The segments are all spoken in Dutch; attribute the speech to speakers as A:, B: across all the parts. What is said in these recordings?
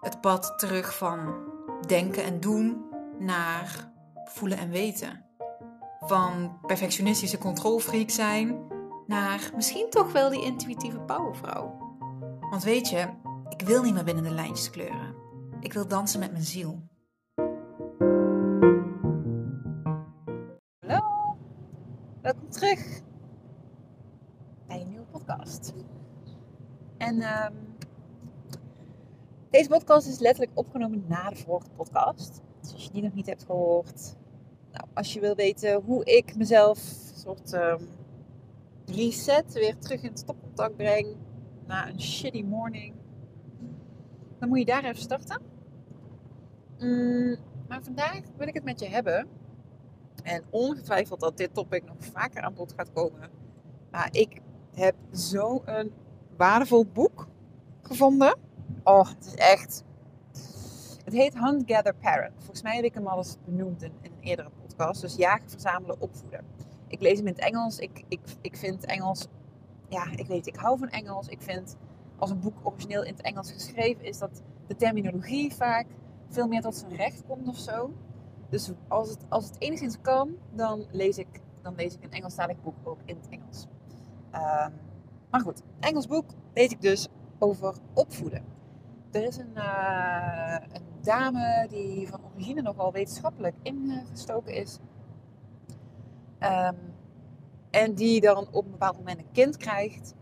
A: Het pad terug van denken en doen naar voelen en weten. Van perfectionistische controlfreak zijn naar misschien toch wel die intuïtieve powervrouw. Want weet je, ik wil niet meer binnen de lijntjes kleuren. Ik wil dansen met mijn ziel. Hallo, welkom terug bij een nieuwe podcast. En ehm, deze podcast is letterlijk opgenomen na de vorige podcast. Dus als je die nog niet hebt gehoord, nou, als je wil weten hoe ik mezelf soort um, reset, weer terug in het stopcontact breng na een shitty morning, dan moet je daar even starten. Mm, maar vandaag wil ik het met je hebben. En ongetwijfeld dat dit topic nog vaker aan bod gaat komen. Maar ik heb zo'n waardevol boek gevonden. Oh, het is echt. Het heet Hunt Gather Parent. Volgens mij heb ik hem al eens benoemd in, een eerdere podcast. Dus jagen, verzamelen, opvoeden. Ik lees hem in het Engels. Ik, ik, ik vind Engels. Ja, ik weet, ik hou van Engels. Ik vind als een boek origineel in het Engels geschreven is, dat de terminologie vaak veel meer tot zijn recht komt of zo. Dus als het, als het enigszins kan, dan lees ik, dan lees ik een Engelstalig boek ook in het Engels. Um, maar goed, Engels boek lees ik dus over opvoeden. Er is een, uh, een dame die van origine nogal wetenschappelijk ingestoken is. Um, en die dan op een bepaald moment een kind krijgt.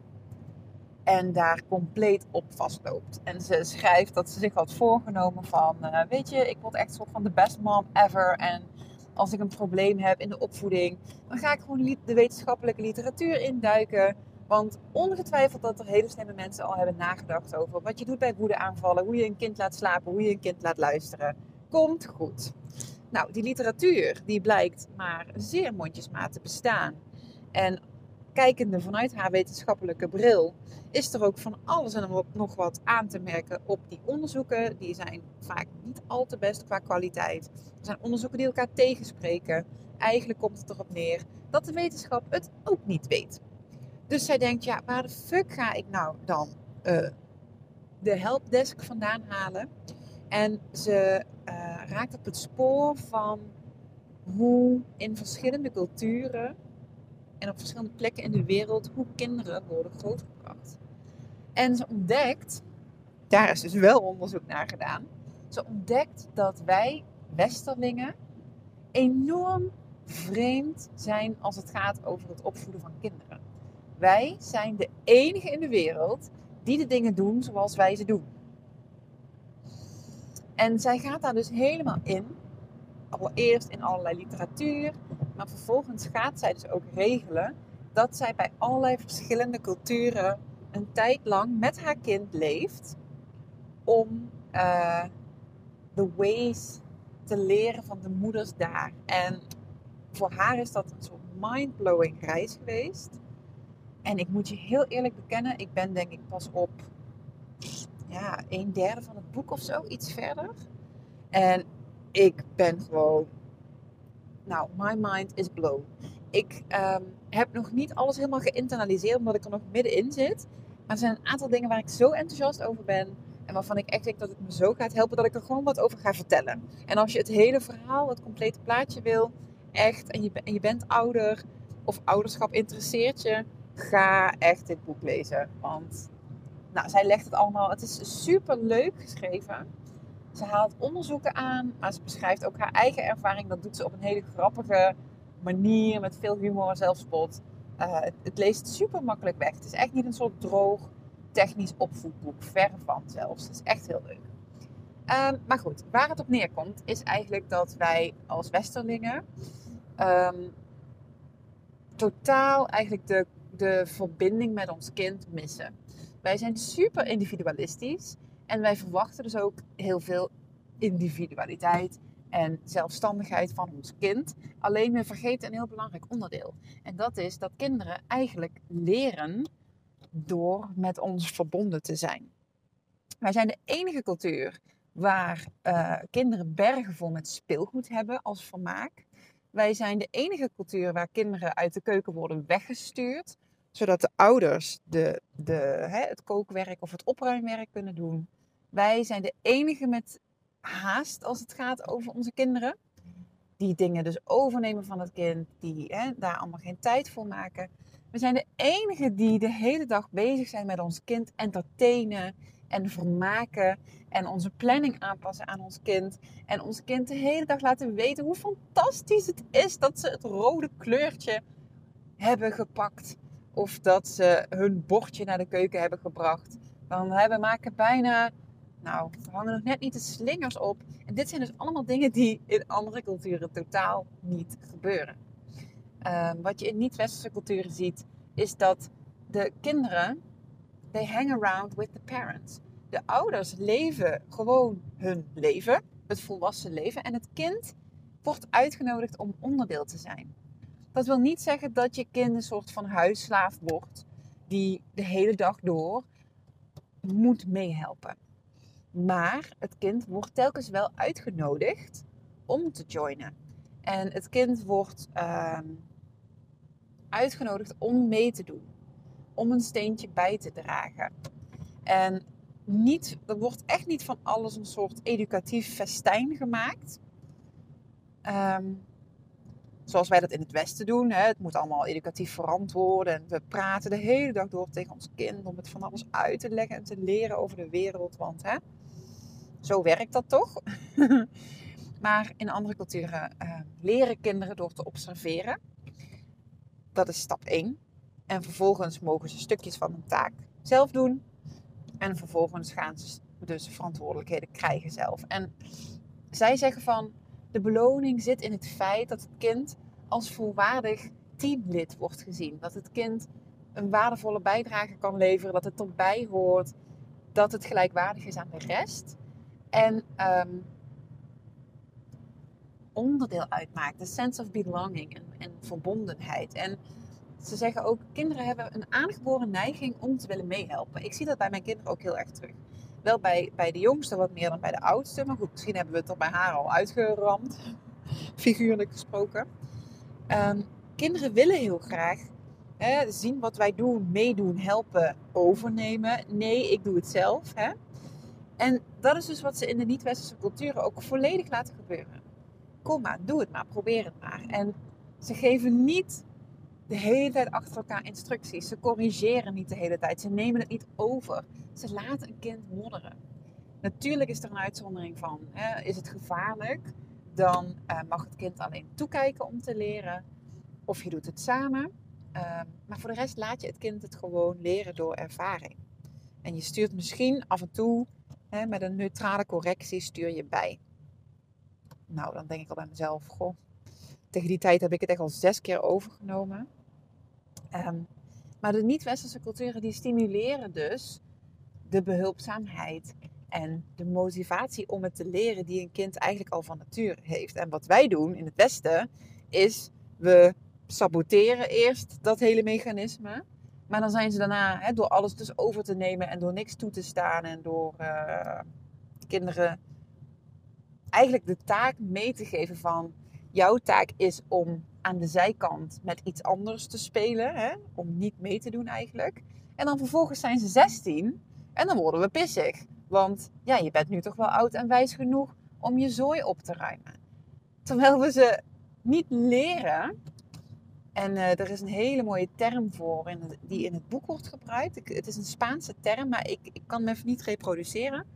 A: En daar compleet op vastloopt. En ze schrijft dat ze zich had voorgenomen van... Uh, weet je, ik word echt soort van de best mom ever. En als ik een probleem heb in de opvoeding... dan ga ik gewoon de wetenschappelijke literatuur induiken... Want ongetwijfeld dat er hele slimme mensen al hebben nagedacht over wat je doet bij woedeaanvallen, hoe je een kind laat slapen, hoe je een kind laat luisteren. Komt goed. Nou, die literatuur die blijkt maar zeer mondjesmaat te bestaan. En kijkende vanuit haar wetenschappelijke bril is er ook van alles en nog wat aan te merken op die onderzoeken. Die zijn vaak niet al te best qua kwaliteit. Er zijn onderzoeken die elkaar tegenspreken. Eigenlijk komt het erop neer dat de wetenschap het ook niet weet. Dus zij denkt, ja, waar de fuck ga ik nou dan uh, de helpdesk vandaan halen? En ze uh, raakt op het spoor van hoe in verschillende culturen en op verschillende plekken in de wereld hoe kinderen worden grootgebracht. En ze ontdekt, daar is dus wel onderzoek naar gedaan, ze ontdekt dat wij Westerlingen enorm vreemd zijn als het gaat over het opvoeden van kinderen. Wij zijn de enige in de wereld die de dingen doen zoals wij ze doen. En zij gaat daar dus helemaal in. Allereerst in allerlei literatuur, maar vervolgens gaat zij dus ook regelen dat zij bij allerlei verschillende culturen een tijd lang met haar kind leeft om de ways te leren van de moeders daar. En voor haar is dat een soort mind-blowing reis geweest. En ik moet je heel eerlijk bekennen, ik ben denk ik pas op ja, een derde van het boek of zo, iets verder. En ik ben gewoon, nou, my mind is blown. Ik um, heb nog niet alles helemaal geïnternaliseerd, omdat ik er nog middenin zit. Maar er zijn een aantal dingen waar ik zo enthousiast over ben. En waarvan ik echt denk dat het me zo gaat helpen dat ik er gewoon wat over ga vertellen. En als je het hele verhaal, het complete plaatje wil, echt, en je, en je bent ouder, of ouderschap interesseert je, ga echt dit boek lezen. Want nou, zij legt het allemaal. Het is super leuk geschreven. Ze haalt onderzoeken aan, maar ze beschrijft ook haar eigen ervaring. Dat doet ze op een hele grappige manier, met veel humor en zelfspot. Uh, het, leest super makkelijk weg. Het is echt niet een soort droog technisch opvoedboek. Verre van zelfs. Het is echt heel leuk. Um, maar goed, waar het op neerkomt, is eigenlijk dat wij als Westerlingen um, totaal eigenlijk de de verbinding met ons kind missen. Wij zijn super individualistisch En wij verwachten dus ook heel veel individualiteit en zelfstandigheid van ons kind. Alleen we vergeten een heel belangrijk onderdeel. En dat is dat kinderen eigenlijk leren door met ons verbonden te zijn. Wij zijn de enige cultuur waar uh, kinderen bergen vol met speelgoed hebben als vermaak. Wij zijn de enige cultuur waar kinderen uit de keuken worden weggestuurd, zodat de ouders de, de, hè, het kookwerk of het opruimwerk kunnen doen. Wij zijn de enige met haast als het gaat over onze kinderen. Die dingen dus overnemen van het kind, die hè, daar allemaal geen tijd voor maken. We zijn de enige die de hele dag bezig zijn met ons kind entertainen en vermaken. En onze planning aanpassen aan ons kind. En ons kind de hele dag laten weten hoe fantastisch het is dat ze het rode kleurtje hebben gepakt. Of dat ze hun bordje naar de keuken hebben gebracht. Want we maken bijna, nou, we hangen nog net niet de slingers op. En dit zijn dus allemaal dingen die in andere culturen totaal niet gebeuren. Ehm, wat je in niet-westerse culturen ziet, is dat de kinderen, they hang around with the parents. De ouders leven gewoon hun leven, het volwassen leven. En het kind wordt uitgenodigd om onderdeel te zijn. Dat wil niet zeggen dat je kind een soort van huisslaaf wordt die de hele dag door moet meehelpen. Maar het kind wordt telkens wel uitgenodigd om te joinen. En het kind wordt uh, uitgenodigd om mee te doen. Om een steentje bij te dragen. En niet, er wordt echt niet van alles een soort educatief festijn gemaakt. Ehm, zoals wij dat in het Westen doen. Hè. Het moet allemaal educatief verantwoorden. En we praten de hele dag door tegen ons kind om het van alles uit te leggen en te leren over de wereld. Want hè, zo werkt dat toch? maar in andere culturen uh, leren kinderen door te observeren. Dat is stap 1. En vervolgens mogen ze stukjes van hun taak zelf doen. En vervolgens gaan ze dus verantwoordelijkheden krijgen zelf. En zij zeggen van de beloning zit in het feit dat het kind als volwaardig teamlid wordt gezien. Dat het kind een waardevolle bijdrage kan leveren, dat het erbij hoort, dat het gelijkwaardig is aan de rest. En um, onderdeel uitmaakt. De sense of belonging en, en verbondenheid. En ze zeggen ook, kinderen hebben een aangeboren neiging om te willen meehelpen. Ik zie dat bij mijn kinderen ook heel erg terug. Wel bij, bij de jongste wat meer dan bij de oudste. Maar goed, misschien hebben we het er bij haar al uitgeramd. Figuurlijk gesproken. Um, kinderen willen heel graag hè, zien wat wij doen, meedoen, helpen, overnemen. Nee, ik doe het zelf. Hè. En dat is dus wat ze in de niet-westerse culturen ook volledig laten gebeuren. Kom maar, doe het maar, probeer het maar. En ze geven niet de hele tijd achter elkaar instructies. Ze corrigeren niet de hele tijd. Ze nemen het niet over. Ze laten een kind modderen. Natuurlijk is er een uitzondering van. Hè? Is het gevaarlijk? Dan uh, mag het kind alleen toekijken om te leren. Of je doet het samen. Uh, maar voor de rest laat je het kind het gewoon leren door ervaring. En je stuurt misschien af en toe hè, met een neutrale correctie stuur je bij. Nou, dan denk ik al bij mezelf, goh, tegen die tijd heb ik het echt al zes keer overgenomen. Um, maar de niet-westerse culturen die stimuleren dus de behulpzaamheid en de motivatie om het te leren die een kind eigenlijk al van nature heeft. En wat wij doen in het Westen is we saboteren eerst dat hele mechanisme. Maar dan zijn ze daarna, door alles dus over te nemen en door niks toe te staan en door uh, kinderen eigenlijk de taak mee te geven van jouw taak is om aan de zijkant met iets anders te spelen. Hè? Om niet mee te doen eigenlijk. En dan vervolgens zijn ze 16 en dan worden we pissig. Want ja, je bent nu toch wel oud en wijs genoeg om je zooi op te ruimen. Terwijl we ze niet leren. En uh, er is een hele mooie term voor in die in het boek wordt gebruikt. Ik, het is een Spaanse term, maar ik, ik kan hem even niet reproduceren.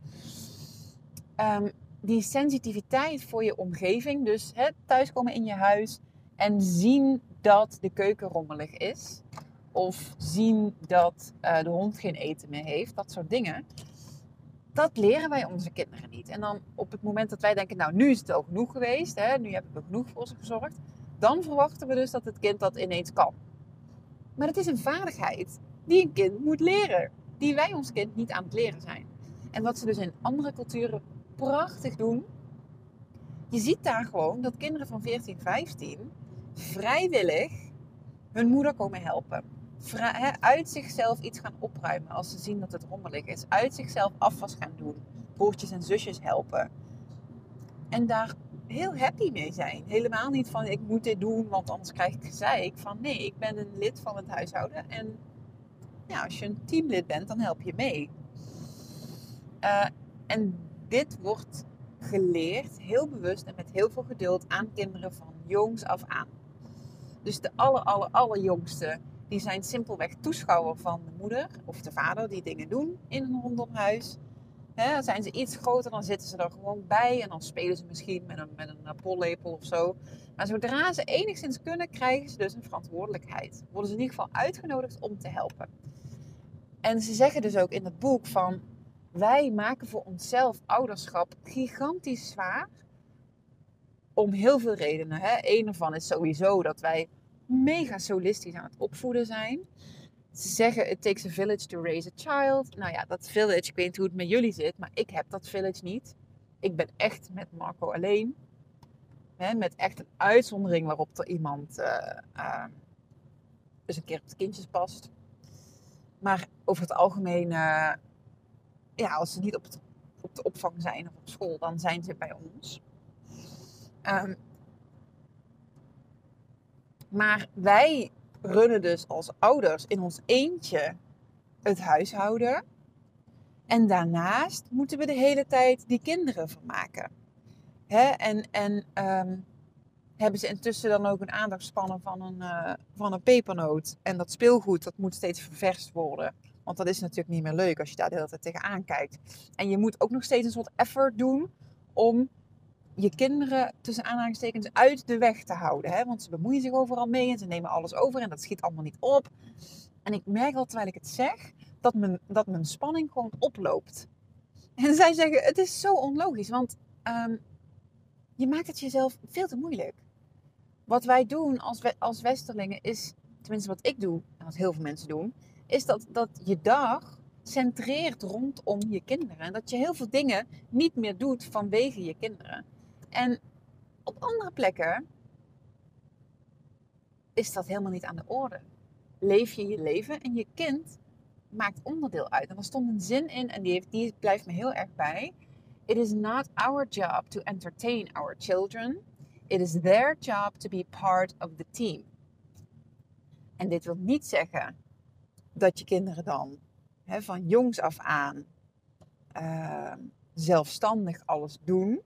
A: Um, die sensitiviteit voor je omgeving. Dus hè, thuiskomen in je huis en zien dat de keuken rommelig is. Of zien dat uh, de hond geen eten meer heeft. Dat soort dingen. Dat leren wij onze kinderen niet. En dan op het moment dat wij denken, nou nu is het al genoeg geweest. Hè, nu hebben we genoeg voor ze gezorgd. Dan verwachten we dus dat het kind dat ineens kan. Maar het is een vaardigheid die een kind moet leren. Die wij ons kind niet aan het leren zijn. En wat ze dus in andere culturen prachtig doen. Je ziet daar gewoon dat kinderen van 14, 15 vrijwillig hun moeder komen helpen. uit zichzelf iets gaan opruimen als ze zien dat het rommelig is. Uit zichzelf afwas gaan doen. Broertjes en zusjes helpen. En daar heel happy mee zijn. Helemaal niet van ik moet dit doen, want anders krijg ik gezeik. Van nee, ik ben een lid van het huishouden. En ja, als je een teamlid bent, dan help je mee. Uh, en dit wordt geleerd, heel bewust en met heel veel geduld aan kinderen van jongs af aan. Dus de aller, aller, allerjongste, die zijn simpelweg toeschouwer van de moeder of de vader die dingen doen in een rondomhuis. He, zijn ze iets groter, dan zitten ze er gewoon bij en dan spelen ze misschien met een, met een pollepel of zo. Maar zodra ze enigszins kunnen, krijgen ze dus een verantwoordelijkheid. Worden ze in ieder geval uitgenodigd om te helpen. En ze zeggen dus ook in het boek van wij maken voor onszelf ouderschap gigantisch zwaar. Om heel veel redenen. Hè. Een ervan is sowieso dat wij mega solistisch aan het opvoeden zijn. Ze zeggen, it takes a village to raise a child. Nou ja, dat village, ik weet niet hoe het met jullie zit, maar ik heb dat village niet. Ik ben echt met Marco alleen. Hè, met echt een uitzondering waarop er iemand uh, uh, eens een keer op de kindjes past. Maar over het algemeen uh, ja, als ze niet op, op de opvang zijn of op school, dan zijn ze bij ons. Um, maar wij runnen dus als ouders in ons eentje het huishouden. En daarnaast moeten we de hele tijd die kinderen vermaken. Hè? En, en um, hebben ze intussen dan ook een aandachtspannen van een, uh, van een pepernoot. En dat speelgoed, dat moet steeds ververst worden. Want dat is natuurlijk niet meer leuk als je daar de hele tijd tegenaan kijkt. En je moet ook nog steeds een soort effort doen om je kinderen tussen aanhalingstekens uit de weg te houden. Hè? Want ze bemoeien zich overal mee en ze nemen alles over en dat schiet allemaal niet op. En ik merk al terwijl ik het zeg, dat mijn, dat mijn spanning gewoon oploopt. En zij zeggen, het is zo onlogisch, want um, je maakt het jezelf veel te moeilijk. Wat wij doen als, als Westerlingen is, tenminste wat ik doe, en wat heel veel mensen doen, is dat, dat je dag centreert rondom je kinderen. En dat je heel veel dingen niet meer doet vanwege je kinderen. En op andere plekken is dat helemaal niet aan de orde. Leef je je leven en je kind maakt onderdeel uit. En er stond een zin in en die, heeft, blijft me heel erg bij. It is not our job to entertain our children. It is their job to be part of the team. En dit wil niet zeggen dat je kinderen dan hè, van jongs af aan uh, zelfstandig alles doen.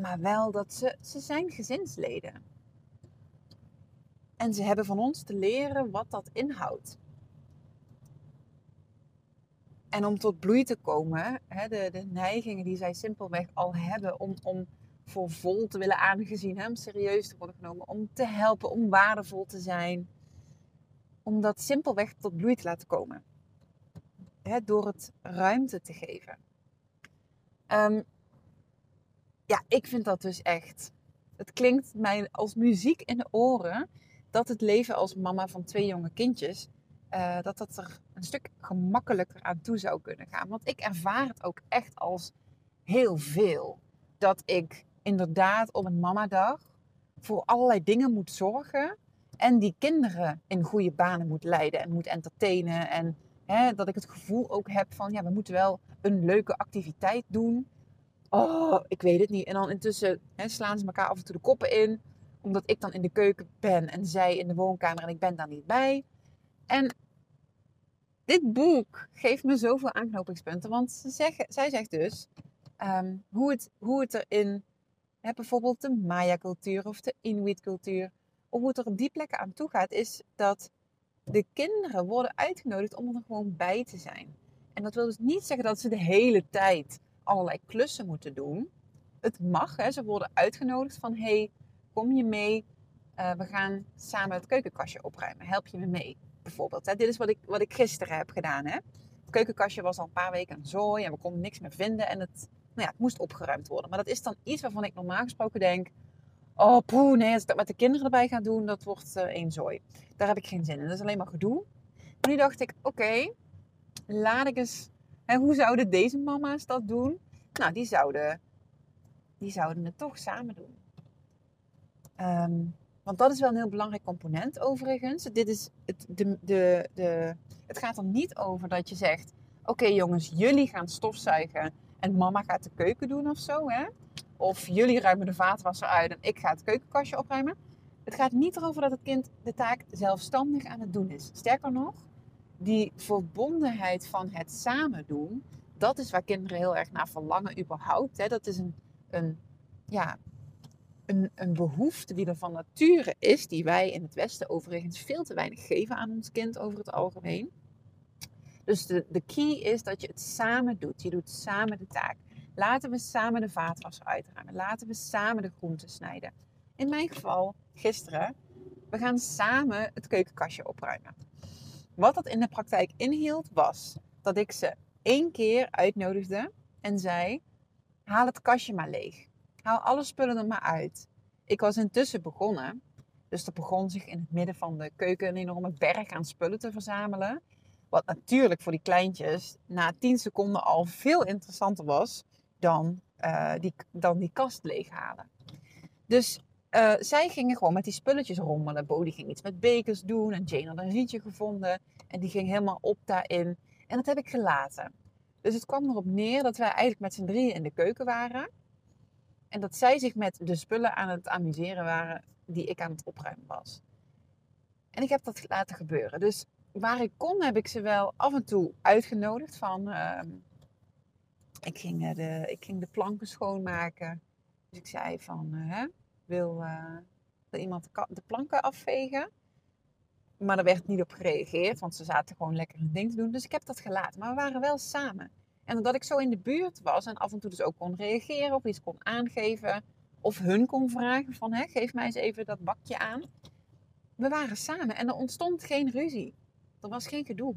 A: Maar wel dat ze, ze zijn gezinsleden. En ze hebben van ons te leren wat dat inhoudt. En om tot bloei te komen, hè, de, de neigingen die zij simpelweg al hebben om, om voor vol te willen aangezien, hè, om serieus te worden genomen, om te helpen, om waardevol te zijn, om dat simpelweg tot bloei te laten komen. Hè, door het ruimte te geven. Um, ja, ik vind dat dus echt. Het klinkt mij als muziek in de oren dat het leven als mama van twee jonge kindjes, uh, dat dat er een stuk gemakkelijker aan toe zou kunnen gaan. Want ik ervaar het ook echt als heel veel. Dat ik inderdaad op een mamadag voor allerlei dingen moet zorgen. En die kinderen in goede banen moet leiden en moet entertainen. En hè, dat ik het gevoel ook heb van, ja, we moeten wel een leuke activiteit doen. Oh, ik weet het niet. En dan intussen hè, slaan ze elkaar af en toe de koppen in. Omdat ik dan in de keuken ben en zij in de woonkamer en ik ben daar niet bij. En dit boek geeft me zoveel aanknopingspunten. Want ze zeggen, zij zegt dus um, hoe, het, hoe het er in hè, bijvoorbeeld de Maya-cultuur of de Inuit-cultuur, of hoe het er op die plekken aan toe gaat, is dat de kinderen worden uitgenodigd om er gewoon bij te zijn. En dat wil dus niet zeggen dat ze de hele tijd allerlei klussen moeten doen. Het mag, hè, ze worden uitgenodigd van hey, kom je mee? Uh, we gaan samen het keukenkastje opruimen. Help je me mee? Bijvoorbeeld. Hè? Dit is wat ik, wat ik gisteren heb gedaan. Hè? Het keukenkastje was al een paar weken een zooi en we konden niks meer vinden. En het, nou ja, het moest opgeruimd worden. Maar dat is dan iets waarvan ik normaal gesproken denk... Oh, poeh, nee, als ik dat met de kinderen erbij ga doen, dat wordt uh, één zooi. Daar heb ik geen zin in. Dat is alleen maar gedoe. Maar nu dacht ik, oké, laat ik eens En hoe zouden deze mama's dat doen? Nou, die zouden, die zouden het toch samen doen. Ehm, want dat is wel een heel belangrijk component overigens. Dit is het, de, de, de, het gaat er niet over dat je zegt... Oké jongens, jullie gaan stofzuigen en mama gaat de keuken doen of zo. Hè? Of jullie ruimen de vaatwasser uit en ik ga het keukenkastje opruimen. Het gaat niet erover dat het kind de taak zelfstandig aan het doen is. Sterker nog, die verbondenheid van het samen doen, dat is waar kinderen heel erg naar verlangen überhaupt. Hè? Dat is een, een, ja, een, een behoefte die er van nature is, die wij in het Westen overigens veel te weinig geven aan ons kind over het algemeen. Dus de, de key is dat je het samen doet. Je doet samen de taak. Laten we samen de vaatwasser uitruimen. Laten we samen de groenten snijden. In mijn geval, gisteren, we gaan samen het keukenkastje opruimen. Wat dat in de praktijk inhield, was dat ik ze één keer uitnodigde en zei: haal het kastje maar leeg. Haal alle spullen er maar uit. Ik was intussen begonnen. Dus er begon zich in het midden van de keuken een enorme berg aan spullen te verzamelen. Wat natuurlijk voor die kleintjes na 10 seconden al veel interessanter was dan, uh, die, dan die kast leeghalen. Dus uh, zij gingen gewoon met die spulletjes rommelen. Bodie ging iets met bekers doen en Jane had een rietje gevonden. En die ging helemaal op daarin. En dat heb ik gelaten. Dus het kwam erop neer dat wij eigenlijk met z'n drieën in de keuken waren. En dat zij zich met de spullen aan het amuseren waren die ik aan het opruimen was. En ik heb dat laten gebeuren. Dus waar ik kon, heb ik ze wel af en toe uitgenodigd van. Uh, ik, ging de, ik ging de planken schoonmaken. Dus ik zei van, uh, wil, uh, iemand de, de, planken afvegen? Maar daar werd niet op gereageerd, want ze zaten gewoon lekker hun ding te doen. Dus ik heb dat gelaten. Maar we waren wel samen. En omdat ik zo in de buurt was en af en toe dus ook kon reageren of iets kon aangeven. Of hun kon vragen van, hè, geef mij eens even dat bakje aan. We waren samen en er ontstond geen ruzie. Er was geen gedoe.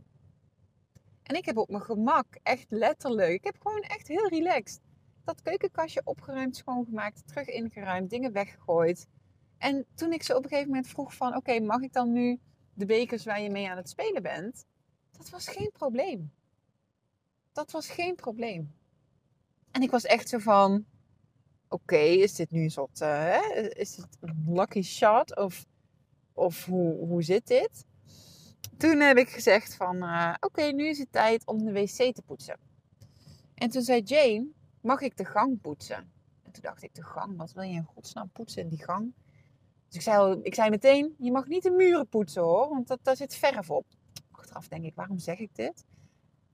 A: En ik heb op mijn gemak, echt letterlijk, ik heb gewoon echt heel relaxed dat keukenkastje opgeruimd, schoongemaakt, terug ingeruimd, dingen weggegooid. En toen ik ze op een gegeven moment vroeg van, oké, mag ik dan nu de bekers waar je mee aan het spelen bent? Dat was geen probleem. Dat was geen probleem. En ik was echt zo van, oké, is dit nu een soort, uh, is dit een lucky shot? Of, of hoe, hoe zit dit? toen heb ik gezegd van, uh, oké, nu is het tijd om de wc te poetsen. En toen zei Jane, mag ik de gang poetsen? En toen dacht ik, de gang? Wat wil je in godsnaam poetsen in die gang? Dus ik zei, ik zei meteen, je mag niet de muren poetsen hoor, want dat, daar zit verf op. Achteraf denk ik, waarom zeg ik dit?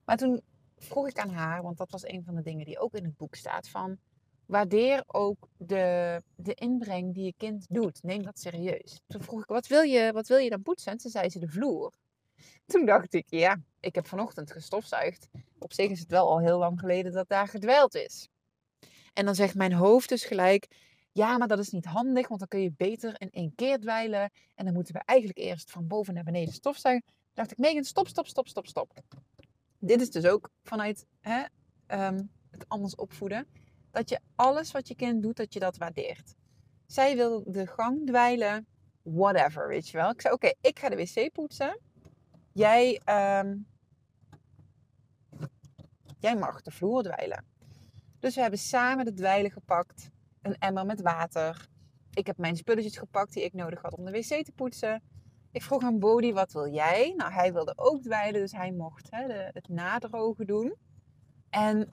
A: Maar toen vroeg ik aan haar, want dat was een van de dingen die ook in het boek staat, van waardeer ook de, de inbreng die je kind doet. Neem dat serieus. Toen vroeg ik, wat wil je, wat wil je dan poetsen? En toen zei ze de vloer. Toen dacht ik, ja, ik heb vanochtend gestofzuigd. Op zich is het wel al heel lang geleden dat daar gedwijld is. En dan zegt mijn hoofd dus gelijk, ja, maar dat is niet handig, want dan kun je beter in één keer dweilen. En dan moeten we eigenlijk eerst van boven naar beneden stofzuigen. Toen dacht ik, Megan, stop, stop, stop, stop, stop. Dit is dus ook vanuit hè, um, het anders opvoeden. Dat je alles wat je kind doet, dat je dat waardeert. Zij wil de gang dweilen, whatever, weet je wel. Ik zei, oké, ik ga de wc poetsen. Jij, um, jij mag de vloer dweilen. Dus we hebben samen de dweilen gepakt. Een emmer met water. Ik heb mijn spulletjes gepakt die ik nodig had om de wc te poetsen. Ik vroeg aan Bodie, wat wil jij? Nou, hij wilde ook dweilen, dus hij mocht hè, de, het nadrogen doen. En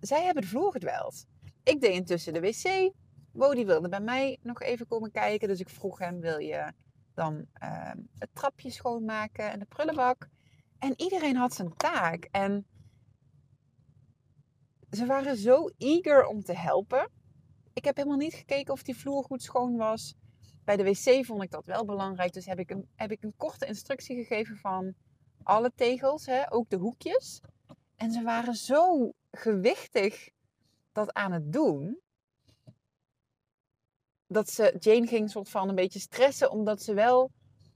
A: zij hebben de vloer gedweild. Ik deed intussen de wc. Bodie wilde bij mij nog even komen kijken, dus ik vroeg hem, wil je dan uh, het trapje schoonmaken en de prullenbak. En iedereen had zijn taak. En ze waren zo eager om te helpen. Ik heb helemaal niet gekeken of die vloer goed schoon was. Bij de wc vond ik dat wel belangrijk. Dus heb ik een, heb ik een korte instructie gegeven van alle tegels, hè, ook de hoekjes. En ze waren zo gewichtig dat aan het doen dat ze, Jane ging soort van een beetje stressen, omdat ze wel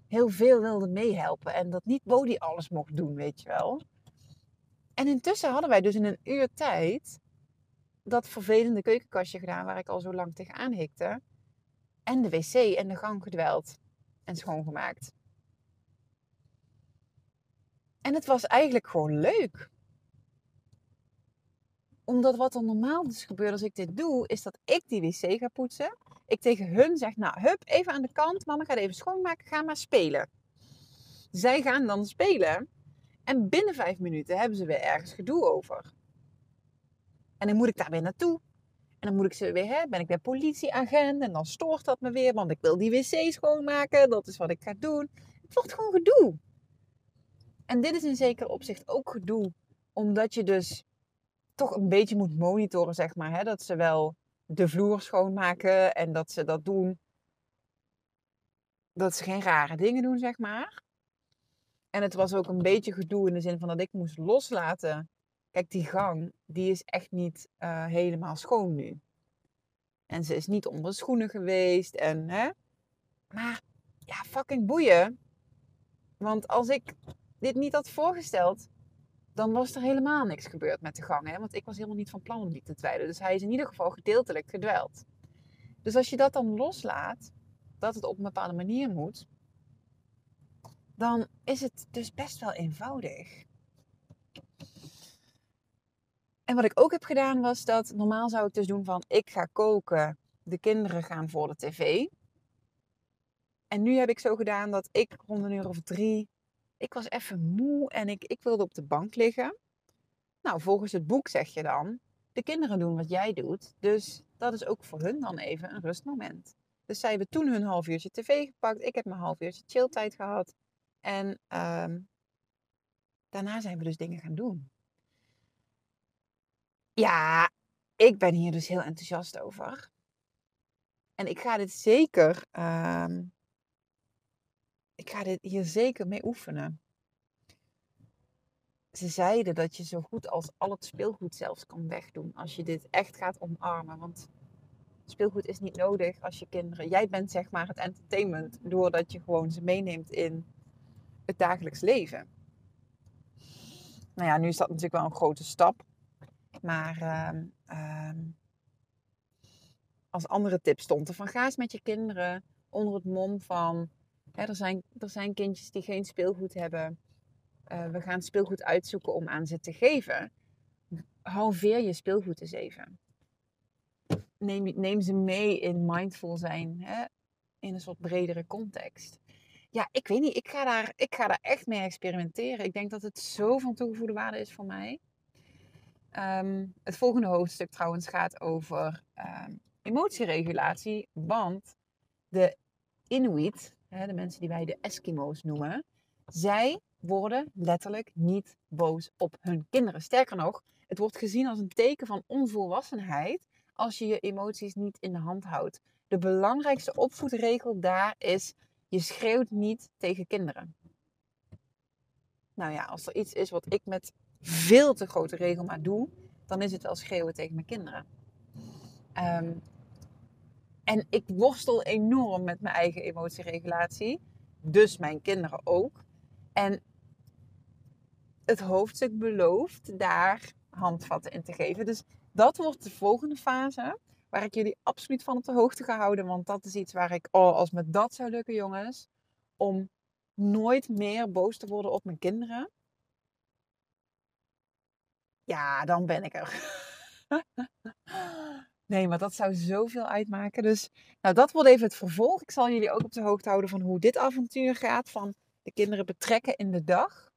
A: heel veel wilde meehelpen. En dat niet Bodie alles mocht doen, weet je wel. En intussen hadden wij dus in een uur tijd dat vervelende keukenkastje gedaan waar ik al zo lang tegenaan hikte. En de wc en de gang gedweld en schoongemaakt. En het was eigenlijk gewoon leuk. Omdat wat er normaal dus gebeurt als ik dit doe, is dat ik die wc ga poetsen. Ik tegen hun zeg, nou, hup, even aan de kant. Mama gaat even schoonmaken, ga maar spelen. Zij gaan dan spelen. En binnen vijf minuten hebben ze weer ergens gedoe over. En dan moet ik daar weer naartoe. En dan moet ik ze weer, hè, ben ik weer politieagent. En dan stoort dat me weer, want ik wil die wc schoonmaken. Dat is wat ik ga doen. Het wordt gewoon gedoe. En dit is in zeker opzicht ook gedoe. Omdat je dus toch een beetje moet monitoren, zeg maar. Hè? Dat ze wel de vloer schoonmaken en dat ze dat doen. Dat ze geen rare dingen doen, zeg maar. En het was ook een beetje gedoe in de zin van dat ik moest loslaten. Kijk, die gang, die is echt niet uh, helemaal schoon nu. En ze is niet onder schoenen geweest. En, hè? Maar ja, fucking boeien. Want als ik dit niet had voorgesteld, dan was er helemaal niks gebeurd met de gang. Hè? Want ik was helemaal niet van plan om die te dweilen. Dus hij is in ieder geval gedeeltelijk gedweld. Dus als je dat dan loslaat, dat het op een bepaalde manier moet, dan is het dus best wel eenvoudig. En wat ik ook heb gedaan was dat normaal zou ik dus doen van ik ga koken, de kinderen gaan voor de tv. En nu heb ik zo gedaan dat ik rond een uur of drie, ik was even moe en ik, ik wilde op de bank liggen. Nou, volgens het boek zeg je dan, de kinderen doen wat jij doet. Dus dat is ook voor hun dan even een rustmoment. Dus zij hebben toen hun half uurtje tv gepakt. Ik heb mijn half uurtje chilltijd gehad. En ehm, daarna zijn we dus dingen gaan doen. Ja, ik ben hier dus heel enthousiast over. En ik ga dit zeker, ehm, ik ga dit hier zeker mee oefenen. Ze zeiden dat je zo goed als al het speelgoed zelfs kan wegdoen als je dit echt gaat omarmen. Want speelgoed is niet nodig als je kinderen. Jij bent zeg maar het entertainment doordat je gewoon ze meeneemt in het dagelijks leven. Nou ja, nu is dat natuurlijk wel een grote stap. Maar uh, uh, als andere tip stond er van ga eens met je kinderen onder het mom van hè, er, zijn, er zijn kindjes die geen speelgoed hebben. Uh, we gaan speelgoed uitzoeken om aan ze te geven. Halveer je speelgoed eens even. Neem, neem ze mee in mindful zijn, hè, in een soort bredere context. Ja, ik weet niet. Ik ga, daar, ik ga daar echt mee experimenteren. Ik denk dat het zo van toegevoegde waarde is voor mij. Ehm, het volgende hoofdstuk trouwens gaat over ehm, emotieregulatie. Want de Inuit, de mensen die wij de Eskimo's noemen, zij worden letterlijk niet boos op hun kinderen. Sterker nog, het wordt gezien als een teken van onvolwassenheid als je je emoties niet in de hand houdt. De belangrijkste opvoedregel daar is: je schreeuwt niet tegen kinderen. Nou ja, als er iets is wat ik met veel te grote regelmaat doe, dan is het wel schreeuwen tegen mijn kinderen. Ehm, en ik worstel enorm met mijn eigen emotieregulatie. Dus mijn kinderen ook. En het hoofdstuk belooft daar handvatten in te geven. Dus dat wordt de volgende fase. Waar ik jullie absoluut van op de hoogte ga houden. Want dat is iets waar ik, oh, als me dat zou lukken, jongens. Om nooit meer boos te worden op mijn kinderen ja, dan ben ik er. nee, maar dat zou zoveel uitmaken. Dus nou, dat wordt even het vervolg. Ik zal jullie ook op de hoogte houden van hoe dit avontuur gaat. Van de kinderen betrekken in de dag.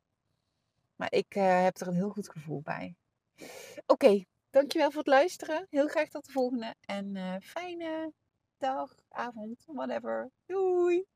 A: Maar ik uh, heb er een heel goed gevoel bij. Oké, dankjewel voor het luisteren. Heel graag tot de volgende. En uh, fijne dag, avond, whatever. Doei!